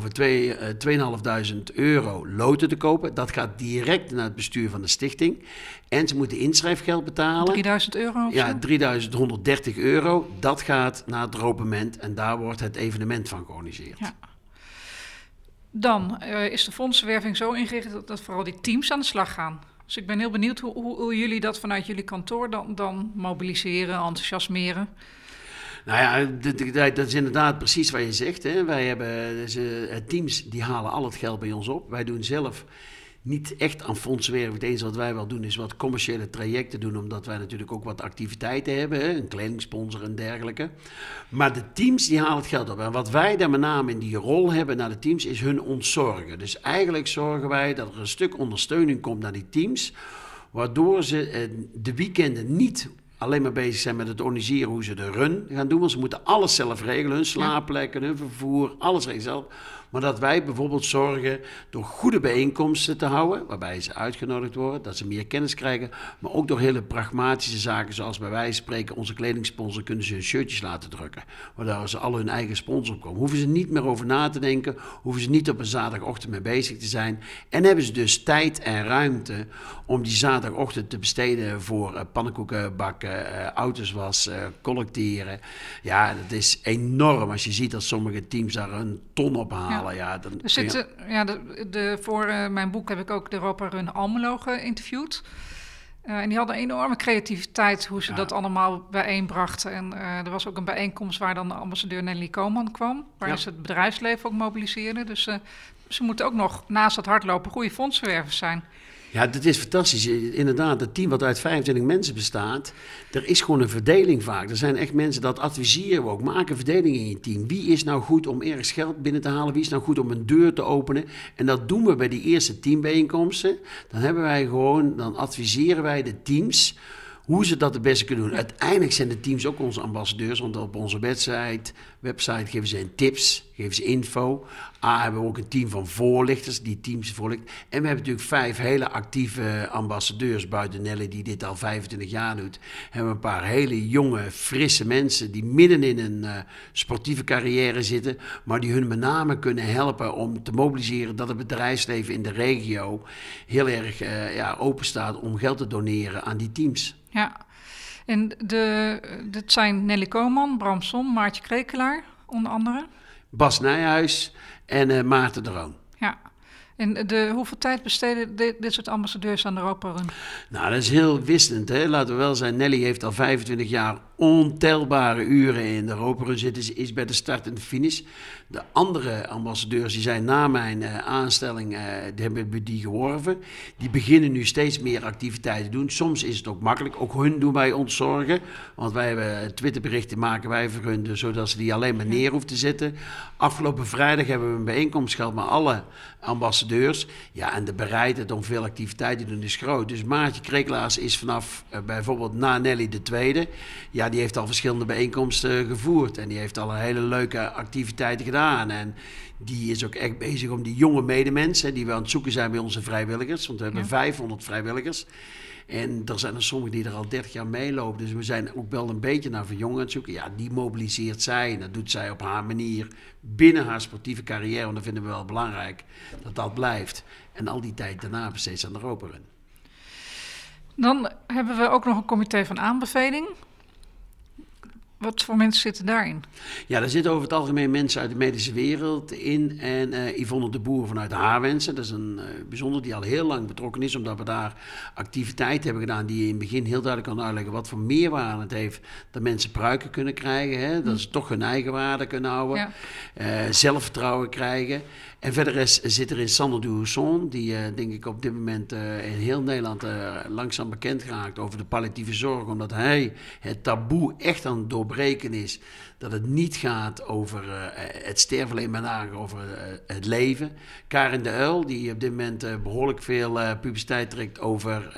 A: voor twee- eh, 2.500 euro loten te kopen. Dat gaat direct naar het bestuur van de stichting. En ze moeten inschrijfgeld betalen.
B: 3000 euro
A: Ja,
B: zo?
A: 3130 euro. Dat gaat naar het ropement en daar wordt het evenement van georganiseerd.
B: Ja. Dan eh, is de fondsenwerving zo ingericht dat, dat vooral die teams aan de slag gaan. Dus ik ben heel benieuwd hoe, hoe, hoe jullie dat vanuit jullie kantoor dan, dan mobiliseren, enthousiasmeren.
A: Nou ja, dat is inderdaad precies wat je zegt. Hè. Wij hebben dus, eh, teams die halen al het geld bij ons op. Wij doen zelf niet echt aan fondsenwerving. Het enige wat wij wel doen is wat commerciële trajecten doen, omdat wij natuurlijk ook wat activiteiten hebben, hè, een kledingsponsor en dergelijke. Maar de teams die halen het geld op. En wat wij daar met name in die rol hebben naar de teams is hun ontzorgen. Dus eigenlijk zorgen wij dat er een stuk ondersteuning komt naar die teams, waardoor ze eh, de weekenden niet alleen maar bezig zijn met het organiseren hoe ze de run gaan doen. Want ze moeten alles zelf regelen. Hun slaapplekken, hun vervoer, alles regelen zelf. Maar dat wij bijvoorbeeld zorgen door goede bijeenkomsten te houden, waarbij ze uitgenodigd worden, dat ze meer kennis krijgen. Maar ook door hele pragmatische zaken, zoals bij wijze spreken onze kledingsponsor, kunnen ze hun shirtjes laten drukken. Waardoor ze al hun eigen sponsor komen. Hoeven ze niet meer over na te denken, hoeven ze niet op een zaterdagochtend mee bezig te zijn. En hebben ze dus tijd en ruimte om die zaterdagochtend te besteden voor eh, pannenkoeken bakken, eh, auto's wassen, collecteren. Ja, dat is enorm als je ziet dat sommige teams daar een ton op halen. Dan
B: Er zitten, ja, de, de, voor eh, mijn boek heb ik ook de Europa Run Almelo geïnterviewd. Eh, en die hadden enorme creativiteit hoe ze
A: Ja.
B: dat allemaal bijeenbrachten. En eh, er was ook een bijeenkomst waar dan de ambassadeur Nelly Koman kwam. Waarin
A: Ja.
B: ze het bedrijfsleven ook mobiliseerden. Dus ze moeten ook nog naast het hardlopen goede fondsenwervers zijn.
A: Ja, dat is fantastisch. Inderdaad, het team wat uit 25 mensen bestaat, er is gewoon een verdeling vaak. Er zijn echt mensen, dat adviseren we ook. Maak een verdeling in je team. Wie is nou goed om ergens geld binnen te halen? Wie is nou goed om een deur te openen? En dat doen we bij die eerste teambijeenkomsten. Dan hebben wij gewoon, dan adviseren wij de teams hoe ze dat het beste kunnen doen. Uiteindelijk zijn de teams ook onze ambassadeurs, want op onze website, website geven ze hen tips, geven ze info. A, hebben we ook een team van voorlichters, die teams voorlichten. En we hebben natuurlijk vijf hele actieve ambassadeurs, buiten Nelly die dit al 25 jaar doet. Hebben een paar hele jonge, frisse mensen die midden in een eh, sportieve carrière zitten, maar die hun met name kunnen helpen om te mobiliseren dat het bedrijfsleven in de regio heel erg eh, ja, open staat om geld te doneren aan die teams.
B: Ja, en de, dat zijn Nelly Koman, Bram Som, Maartje Krekelaar, onder andere.
A: Bas Nijhuis en eh, Maarten de Roon.
B: Ja. En de, hoeveel tijd besteden dit, dit soort ambassadeurs aan de Europa Run?
A: Nou, dat is heel wisselend. Hè? Laten we wel zijn, Nelly heeft al 25 jaar ontelbare uren in de Europa zitten. Ze is bij de start en de finish. De andere ambassadeurs die zijn na mijn eh, aanstelling, eh, die hebben we die geworven. Die beginnen nu steeds meer activiteiten te doen. Soms is het ook makkelijk. Ook hun doen wij ontzorgen. Want wij hebben Twitterberichten maken wij voor hun, dus zodat ze die alleen maar neer hoeven te zetten. Afgelopen vrijdag hebben we een bijeenkomst gehad met alle ambassadeurs. Ja, en de bereidheid om veel activiteiten te doen is groot. Dus Maartje Krekelaars is vanaf eh, bijvoorbeeld na Nelly de Tweede. Ja, die heeft al verschillende bijeenkomsten gevoerd. En die heeft al een hele leuke activiteiten gedaan. En die is ook echt bezig om die jonge medemensen, die we aan het zoeken zijn bij onze vrijwilligers. Want we hebben
B: Ja.
A: 500 vrijwilligers. En er zijn er sommigen die er al 30 jaar meelopen. Dus we zijn ook wel een beetje naar verjongen aan het zoeken. Ja, die mobiliseert zij. En dat doet zij op haar manier binnen haar sportieve carrière. Want dat vinden we wel belangrijk dat dat blijft. En al die tijd daarna besteedt ze aan de Europa Run.
B: Dan hebben we ook nog een comité van aanbeveling. Wat voor mensen zitten daarin?
A: Ja, daar zitten over het algemeen mensen uit de medische wereld in. En eh, Yvonne de Boer vanuit Haarwensen. Dat is een eh, bijzonder die al heel lang betrokken is. Omdat we daar activiteiten hebben gedaan die in het begin heel duidelijk kan uitleggen wat voor meerwaarde het heeft. Dat mensen pruiken kunnen krijgen. Hè? Dat ze toch hun eigen waarde kunnen houden.
B: Ja.
A: eh, zelfvertrouwen krijgen. En verder is, zit er in Sander Duhusson, die eh, denk ik op dit moment eh, in heel Nederland eh, langzaam bekend geraakt over de palliatieve zorg. Omdat hij het taboe echt aan het doorbreken is. Dat het niet gaat over het sterven, alleen maar over het leven. Karin de Uil, die op dit moment eh, behoorlijk veel publiciteit trekt over...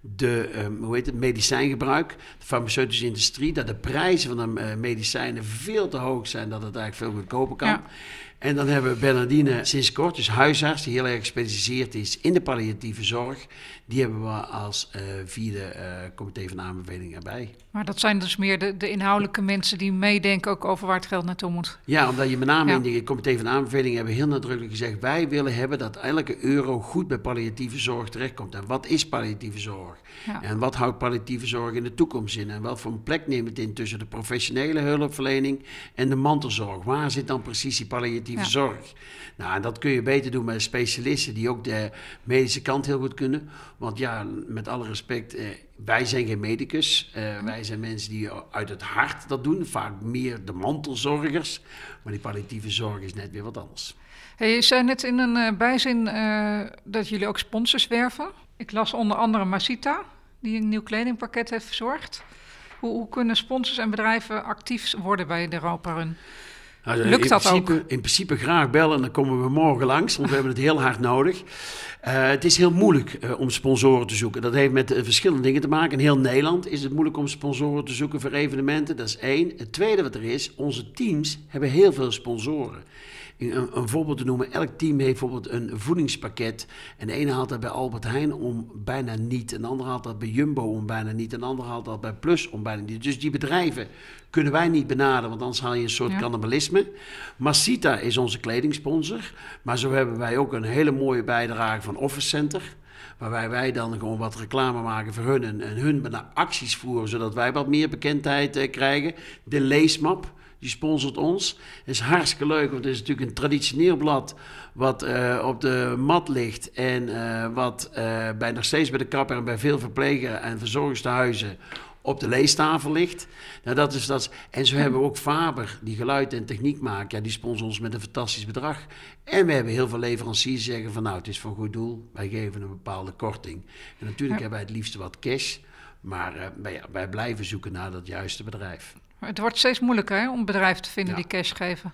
A: de hoe heet het, medicijngebruik, de farmaceutische industrie, dat de prijzen van de medicijnen veel te hoog zijn, dat het eigenlijk veel goedkoper kan. En dan hebben we Bernardine sinds kort, dus huisarts, die heel erg gespecialiseerd is in de palliatieve zorg. Die hebben we als uh, vierde uh, comité van aanbevelingen erbij.
B: Maar dat zijn dus meer de, de inhoudelijke mensen die meedenken ook over waar het geld naartoe moet.
A: Ja, omdat je met name ja. in de comité van aanbevelingen hebben heel nadrukkelijk gezegd... wij willen hebben dat elke euro goed bij palliatieve zorg terechtkomt. En wat is palliatieve zorg? Ja. En wat houdt palliatieve zorg in de toekomst in? En wat voor een plek neemt het in tussen de professionele hulpverlening en de mantelzorg? Waar zit dan precies die palliatieve zorg? Nou, en dat kun je beter doen met specialisten die ook de medische kant heel goed kunnen. Want ja, met alle respect, eh, wij zijn geen medicus. Uh, wij zijn mensen die uit het hart dat doen. Vaak meer de mantelzorgers. Maar die palliatieve zorg is net weer wat anders.
B: Hey, je zei net in een uh, bijzin uh, dat jullie ook sponsors werven. Ik las onder andere Masita, die een nieuw kledingpakket heeft verzorgd. Hoe, hoe kunnen sponsors en bedrijven actief worden bij de Europa Run?
A: Nou, Lukt dat principe, ook? In principe graag bellen, dan komen we morgen langs, want we hebben het heel hard nodig. Uh, het is heel moeilijk uh, om sponsoren te zoeken. Dat heeft met uh, verschillende dingen te maken. In heel Nederland is het moeilijk om sponsoren te zoeken voor evenementen. Dat is één. Het tweede wat er is, onze teams hebben heel veel sponsoren een, een, voorbeeld te noemen, elk team heeft bijvoorbeeld een voedingspakket. En de ene haalt dat bij Albert Heijn om bijna niet. Een ander haalt dat bij Jumbo om bijna niet. Een ander haalt dat bij Plus om bijna niet. Dus die bedrijven kunnen wij niet benaderen, want anders haal je een soort ja. cannibalisme. Masita is onze kledingsponsor. Maar zo hebben wij ook een hele mooie bijdrage van Office Center. Waarbij wij dan gewoon wat reclame maken voor hun en, en hun acties voeren, zodat wij wat meer bekendheid uh, krijgen. De leesmap die sponsort ons. Is hartstikke leuk, want het is natuurlijk een traditioneel blad wat uh, op de mat ligt en uh, wat uh, bij, nog steeds bij de kapper en bij veel verpleger en verzorgingstehuizen op de leestafel ligt. Nou, dat is dat. En zo hebben we ook Faber, die geluid en techniek maakt. Ja, die sponsort ons met een fantastisch bedrag. En we hebben heel veel leveranciers die zeggen van nou, het is voor een goed doel. Wij geven een bepaalde korting. En natuurlijk hebben wij het liefste wat cash. Maar wij, wij blijven zoeken naar dat juiste bedrijf.
B: Het wordt steeds moeilijker hè, om bedrijven te vinden die cash geven.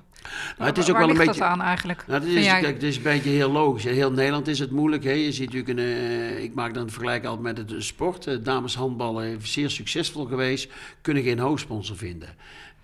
A: Nou, het is ook
B: Waar
A: wel een beetje,
B: dat aan eigenlijk?
A: Nou, dat is, kijk, het is een beetje heel logisch. In heel Nederland is het moeilijk. Hè. Je ziet natuurlijk, een, uh, ik maak dan een vergelijk altijd met het sport. Uh, dameshandballen is zeer succesvol geweest, kunnen geen hoofdsponsor vinden.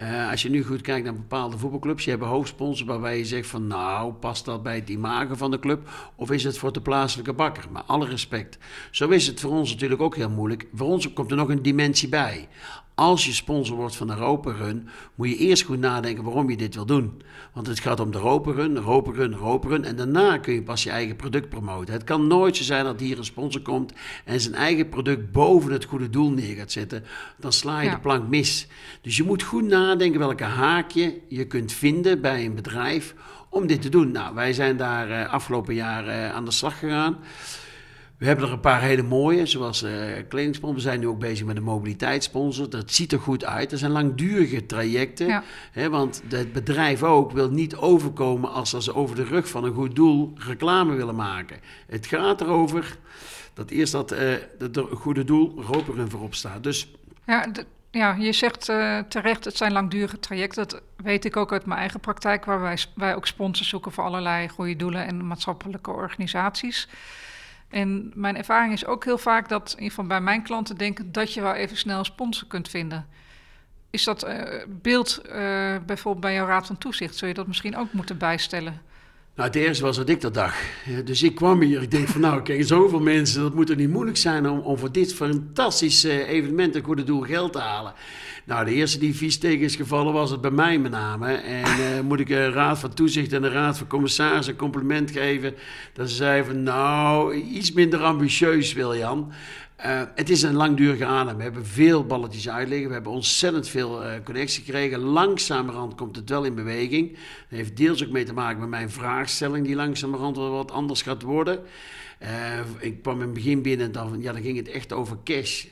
A: Uh, als je nu goed kijkt naar bepaalde voetbalclubs, je hebt hoofdsponsor waarbij je zegt van nou, past dat bij het imago van de club of is het voor de plaatselijke bakker? Maar alle respect. Zo is het voor ons natuurlijk ook heel moeilijk. Voor ons komt er nog een dimensie bij. Als je sponsor wordt van de Europa Run, moet je eerst goed nadenken waarom je dit wil doen. Want het gaat om de Europa Run, Europa Run, Europa Run. En daarna kun je pas je eigen product promoten. Het kan nooit zo zijn dat hier een sponsor komt en zijn eigen product boven het goede doel neer gaat zetten. Dan sla je
B: Ja.
A: de plank mis. Dus je moet goed nadenken welke haakje je kunt vinden bij een bedrijf om dit te doen. Nou, wij zijn daar eh, afgelopen jaar eh, aan de slag gegaan. We hebben er een paar hele mooie, zoals kledingsponsor. We zijn nu ook bezig met een mobiliteitssponsor. Dat ziet er goed uit. Dat zijn langdurige trajecten.
B: Ja.
A: Hè, want het bedrijf ook wil niet overkomen als ze over de rug van een goed doel reclame willen maken. Het gaat erover dat eerst dat eh dat er goede doel Roperin voorop staat. Dus
B: Ja, ja je zegt eh, terecht, het zijn langdurige trajecten. Dat weet ik ook uit mijn eigen praktijk, waar wij, wij ook sponsors zoeken voor allerlei goede doelen en maatschappelijke organisaties. En mijn ervaring is ook heel vaak dat, in ieder bij mijn klanten, denken dat je wel even snel een sponsor kunt vinden. Is dat eh, beeld eh, bijvoorbeeld bij jouw raad van toezicht? Zul je dat misschien ook moeten bijstellen?
A: Nou, het eerste was dat ik dat. Ja, Dus ik kwam hier. Ik denk van nou, kijk, zoveel mensen. Dat moet er niet moeilijk zijn om, om voor dit fantastische eh, evenement een goede doel geld te halen. Nou, de eerste die vies tegen is gevallen was het bij mij met name. En eh, moet ik de raad van toezicht en de raad van commissaris een compliment geven. Dat ze zeiden van nou, iets minder ambitieus Wiljan. Eh, het is een langdurige adem. We hebben veel balletjes uitliggen. We hebben ontzettend veel eh, connectie gekregen. Langzamerhand komt het wel in beweging. Dat heeft deels ook mee te maken met mijn vraagstelling, die langzamerhand wel wat anders gaat worden. Eh, ik kwam in het begin binnen en dan, ja, dan ging het echt over cash.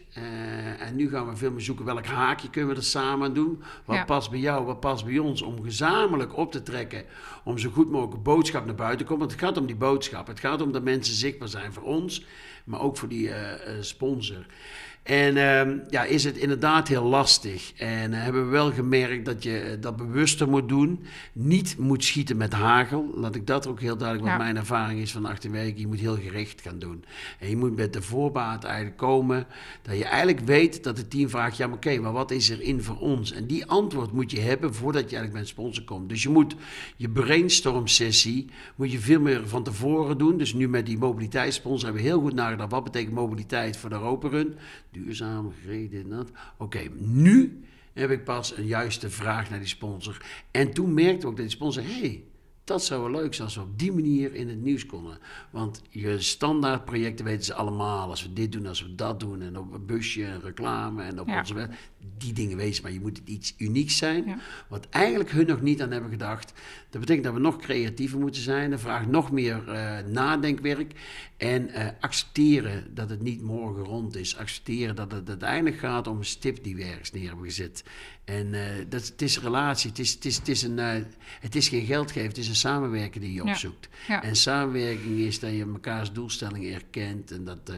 A: En nu gaan we veel meer zoeken welk haakje kunnen we er samen doen. Wat
B: Ja.
A: past bij jou, wat past bij ons. Om gezamenlijk op te trekken. Om zo goed mogelijk boodschap naar buiten te komen. Want het gaat om die boodschap. Het gaat om dat mensen zichtbaar zijn voor ons. Maar ook voor die eh, eh, sponsor. En ehm, ja, is het inderdaad heel lastig. En uh, hebben we wel gemerkt dat je dat bewuster moet doen. Niet moet schieten met hagel. Laat ik dat ook heel duidelijk, wat mijn ervaring is van 18 weken. Je moet heel gericht gaan doen. En je moet met de voorbaat eigenlijk komen. Dat je eigenlijk weet dat het team vraagt: ja, maar oké, maar wat is er in voor ons? En die antwoord moet je hebben voordat je eigenlijk bij een sponsor komt. Dus je moet je brainstorm sessie moet je veel meer van tevoren doen. Dus nu met die mobiliteitssponsor hebben we heel goed nagedacht. Wat betekent mobiliteit voor de Europa Run? Duurzaam, gereden, dat. Oké, nu heb ik pas een juiste vraag naar die sponsor. En toen merkte ook dat die sponsor, hey, dat zou wel leuk zijn als we op die manier in het nieuws konden. Want je standaardprojecten weten ze allemaal. Als we dit doen, als we dat doen. En op een busje, en reclame en op onze web. Die dingen wezen, maar je moet het iets unieks zijn. Wat eigenlijk hun nog niet aan hebben gedacht. Dat betekent dat we nog creatiever moeten zijn. Dat vraagt nog meer uh, nadenkwerk. En uh, accepteren dat het niet morgen rond is. Accepteren dat het uiteindelijk gaat om een stip die we ergens neer hebben gezet. En uh, dat, het is een relatie, het is, het is, het is, een, uh, het is geen geldgeven, het is een samenwerking die je opzoekt. Ja. En samenwerking is dat je mekaars doelstellingen erkent en dat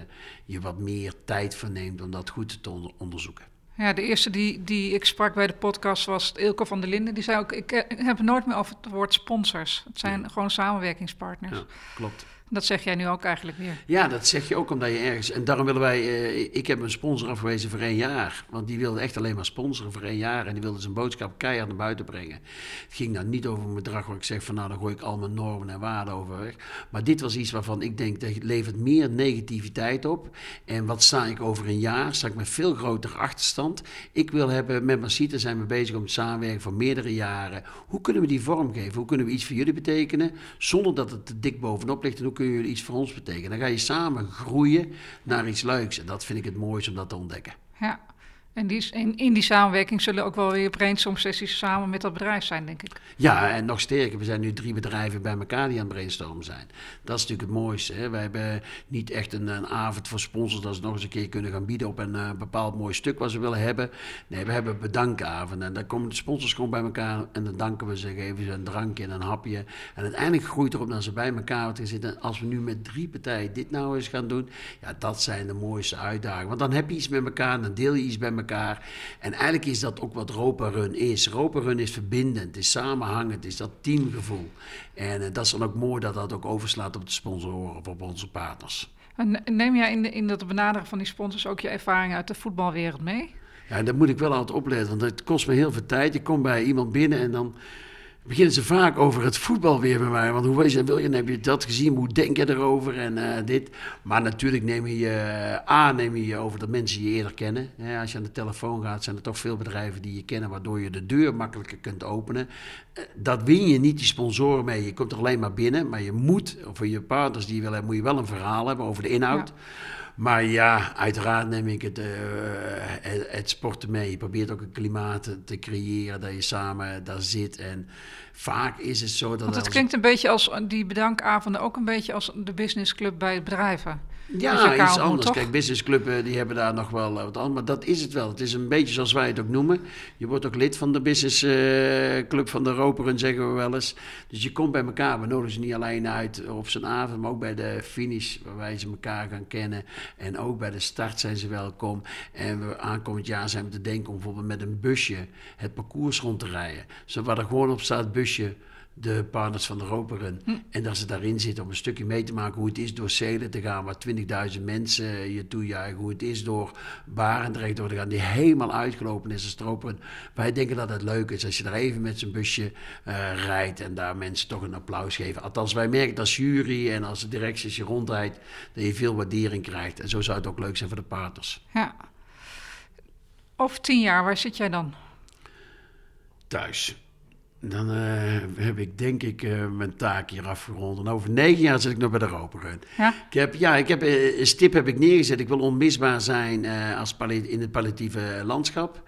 A: je wat meer tijd verneemt om dat goed te onder onderzoeken.
B: Ja, de eerste die, die ik sprak bij de podcast was Ilko van der Linden. Die zei ook, ik heb het nooit meer over het woord sponsors. Het zijn ja. gewoon samenwerkingspartners. Ja,
A: klopt.
B: Dat zeg jij nu ook eigenlijk weer.
A: Ja, dat zeg je ook omdat je ergens. En daarom willen wij. Uh, ik heb een sponsor afgewezen voor één jaar. Want die wilde echt alleen maar sponsoren voor één jaar. En die wilde zijn boodschap keihard naar buiten brengen. Het ging dan niet over een bedrag waar ik zeg van nou dan gooi ik al mijn normen en waarden over weg. Maar dit was iets waarvan ik denk dat levert meer negativiteit op. En wat sta ik over een jaar? Sta ik met veel grotere achterstand. Ik wil hebben, met Masita zijn we bezig om te samenwerken voor meerdere jaren. Hoe kunnen we die vormgeven? Hoe kunnen we iets voor jullie betekenen? Zonder dat het te dik bovenop ligt. En hoe kun je iets voor ons betekenen? Dan ga je samen groeien naar iets leuks. En dat vind ik het mooiste om dat te ontdekken.
B: Ja, en die, in, in die samenwerking zullen ook wel weer brainstorm sessies samen met dat bedrijf zijn, denk ik.
A: Ja, en nog sterker, we zijn nu drie bedrijven bij elkaar die aan het brainstormen zijn. Dat is natuurlijk het mooiste. Hè? Wij hebben niet echt een, een, avond voor sponsors dat ze nog eens een keer kunnen gaan bieden op een uh, bepaald mooi stuk wat ze willen hebben. Nee, we hebben bedankavond en daar komen de sponsors gewoon bij elkaar en dan danken we ze, geven ze een drankje en een hapje. En uiteindelijk groeit erop dat ze bij elkaar zitten. Als we nu met drie partijen dit nou eens gaan doen, ja, dat zijn de mooiste uitdagingen. Want dan heb je iets met elkaar, dan deel je iets bij elkaar elkaar. En eigenlijk is dat ook wat Ropa Run is. Ropa Run is verbindend, is samenhangend, is dat teamgevoel. En uh, dat is dan ook mooi dat dat ook overslaat op de sponsoren of op onze partners.
B: En neem jij in, de, in dat benaderen van die sponsors ook je ervaring uit de voetbalwereld mee?
A: Ja, dat moet ik wel altijd opletten, want het kost me heel veel tijd. Ik kom bij iemand binnen en dan beginnen ze vaak over het voetbal weer bij mij. Want hoe wil je, heb je dat gezien? Hoe denk je erover? En uh, dit. Maar natuurlijk neem je, uh, neem je over dat mensen je eerder kennen. Als je aan de telefoon gaat, zijn er toch veel bedrijven die je kennen, waardoor je de deur makkelijker kunt openen. Uh, dat win je niet, die sponsoren mee. Je komt er alleen maar binnen. Maar je moet, voor je partners die je wil hebben, moet je wel een verhaal hebben over de inhoud. Maar ja, uiteraard neem ik het, uh, het, het, sporten mee. Je probeert ook een klimaat te creëren dat je samen daar zit. En vaak is het zo dat...
B: Want het klinkt een beetje als die bedankavonden ook een beetje als de businessclub bij bedrijven.
A: Ja, iets anders. Kijk, businessclubben die hebben daar nog wel wat aan. Maar dat is het wel. Het is een beetje zoals wij het ook noemen. Je wordt ook lid van de businessclub uh, van de Roperen, zeggen we wel eens. Dus je komt bij elkaar. We nodigen ze niet alleen uit op zijn avond, maar ook bij de finish, waar ze elkaar gaan kennen. En ook bij de start zijn ze welkom. En we aankomend jaar zijn we te denken om bijvoorbeeld met een busje het parcours rond te rijden. Zodat er gewoon op staat busje de partners van de Roperen. Hm. En dat ze daarin zitten om een stukje mee te maken hoe het is door Zelen te gaan, waar 20.000 mensen je toejuichen. Hoe het is door Barendrecht door te gaan, die helemaal uitgelopen is als Roperen. Wij denken dat het leuk is als je daar even met zijn busje uh, rijdt en daar mensen toch een applaus geven. Althans, wij merken als jury en als de directie als je rondrijdt, dat je veel waardering krijgt. En zo zou het ook leuk zijn voor de partners.
B: Ja. Over tien jaar, waar zit jij dan?
A: Thuis. Dan uh, heb ik denk ik uh, mijn taak hier afgerond. En over negen jaar zit ik nog bij de Roperun.
B: Ja?
A: Ik heb, ja, ik heb, uh, een stip heb ik neergezet. Ik wil onmisbaar zijn als in het palliatieve landschap.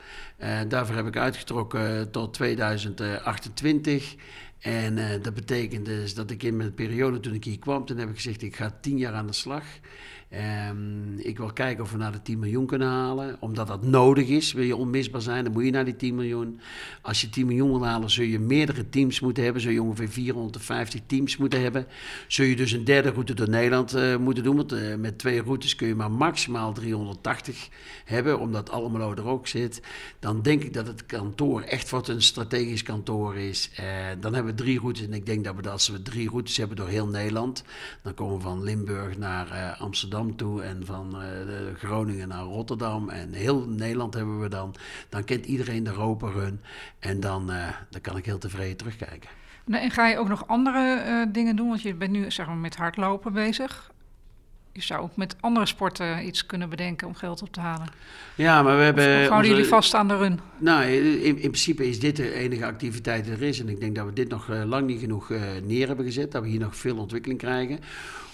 A: daarvoor heb ik uitgetrokken tot 2028. En dat betekent dus dat ik in mijn periode toen ik hier kwam, toen heb ik gezegd, ik ga tien jaar aan de slag. Um, ik wil kijken of we naar de 10 miljoen kunnen halen. Omdat dat nodig is. Wil je onmisbaar zijn, dan moet je naar die 10 miljoen. Als je 10 miljoen wil halen, zul je meerdere teams moeten hebben. Zul je ongeveer 450 teams moeten hebben. Zul je dus een derde route door Nederland uh, moeten doen. Want uh, met twee routes kun je maar maximaal 380 hebben. Omdat Almelo er ook zit. Dan denk ik dat het kantoor echt wat een strategisch kantoor is. Uh, dan hebben we drie routes. En ik denk dat we als we drie routes hebben door heel Nederland. Dan komen we van Limburg naar Amsterdam toe en van uh, Groningen naar Rotterdam en heel Nederland hebben we dan. Dan kent iedereen de Roper Run en dan, uh, dan kan ik heel tevreden terugkijken.
B: en ga je ook nog andere uh, dingen doen? Want je bent nu zeg maar, met hardlopen bezig. Je zou ook met andere sporten iets kunnen bedenken om geld op te halen.
A: Ja, maar we hebben.
B: Of houden jullie vast aan de run?
A: Nou, in, in, principe is dit de enige activiteit die er is. En ik denk dat we dit nog lang niet genoeg neer hebben gezet. Dat we hier nog veel ontwikkeling krijgen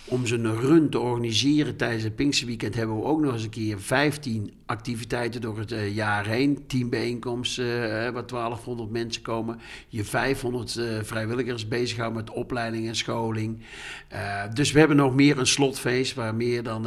A: om zo'n run te organiseren tijdens het Pinksterweekend hebben we ook nog eens een keer 15 activiteiten door het uh, jaar heen. Teambijeenkomsten, uh, waar 1200 mensen komen. Je 500 uh, vrijwilligers bezighouden met opleiding en scholing. dus we hebben nog meer een slotfeest waar meer dan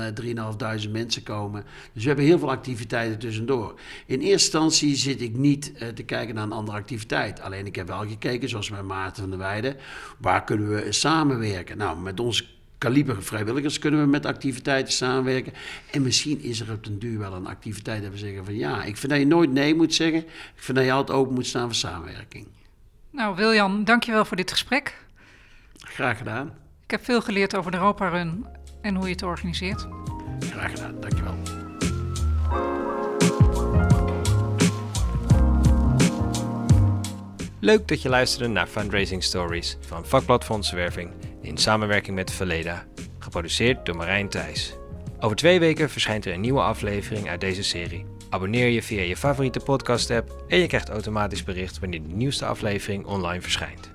A: 3.500 mensen komen. Dus we hebben heel veel activiteiten tussendoor. In eerste instantie zit ik niet te kijken naar een andere activiteit. Alleen ik heb wel gekeken, zoals bij Maarten van der Weijden, waar kunnen we samenwerken? Nou, met onze kaliber vrijwilligers kunnen we met activiteiten samenwerken. En misschien is er op den duur wel een activiteit dat we zeggen van ja, ik vind dat je nooit nee moet zeggen. Ik vind dat je altijd open moet staan voor samenwerking.
B: Nou, Wiljan, dankjewel voor dit gesprek.
A: Graag gedaan.
B: Ik heb veel geleerd over de Europa Run en hoe je het organiseert.
A: Graag gedaan, dankjewel.
C: Leuk dat je luisterde naar Fundraising Stories van Vakblad Fondsenwerving in samenwerking met Verleda, geproduceerd door Marijn Thijs. Over twee weken verschijnt er een nieuwe aflevering uit deze serie. Abonneer je via je favoriete podcast-app en je krijgt automatisch bericht wanneer de nieuwste aflevering online verschijnt.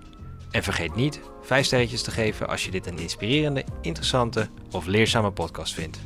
C: En vergeet niet 5 sterretjes te geven als je dit een inspirerende, interessante of leerzame podcast vindt.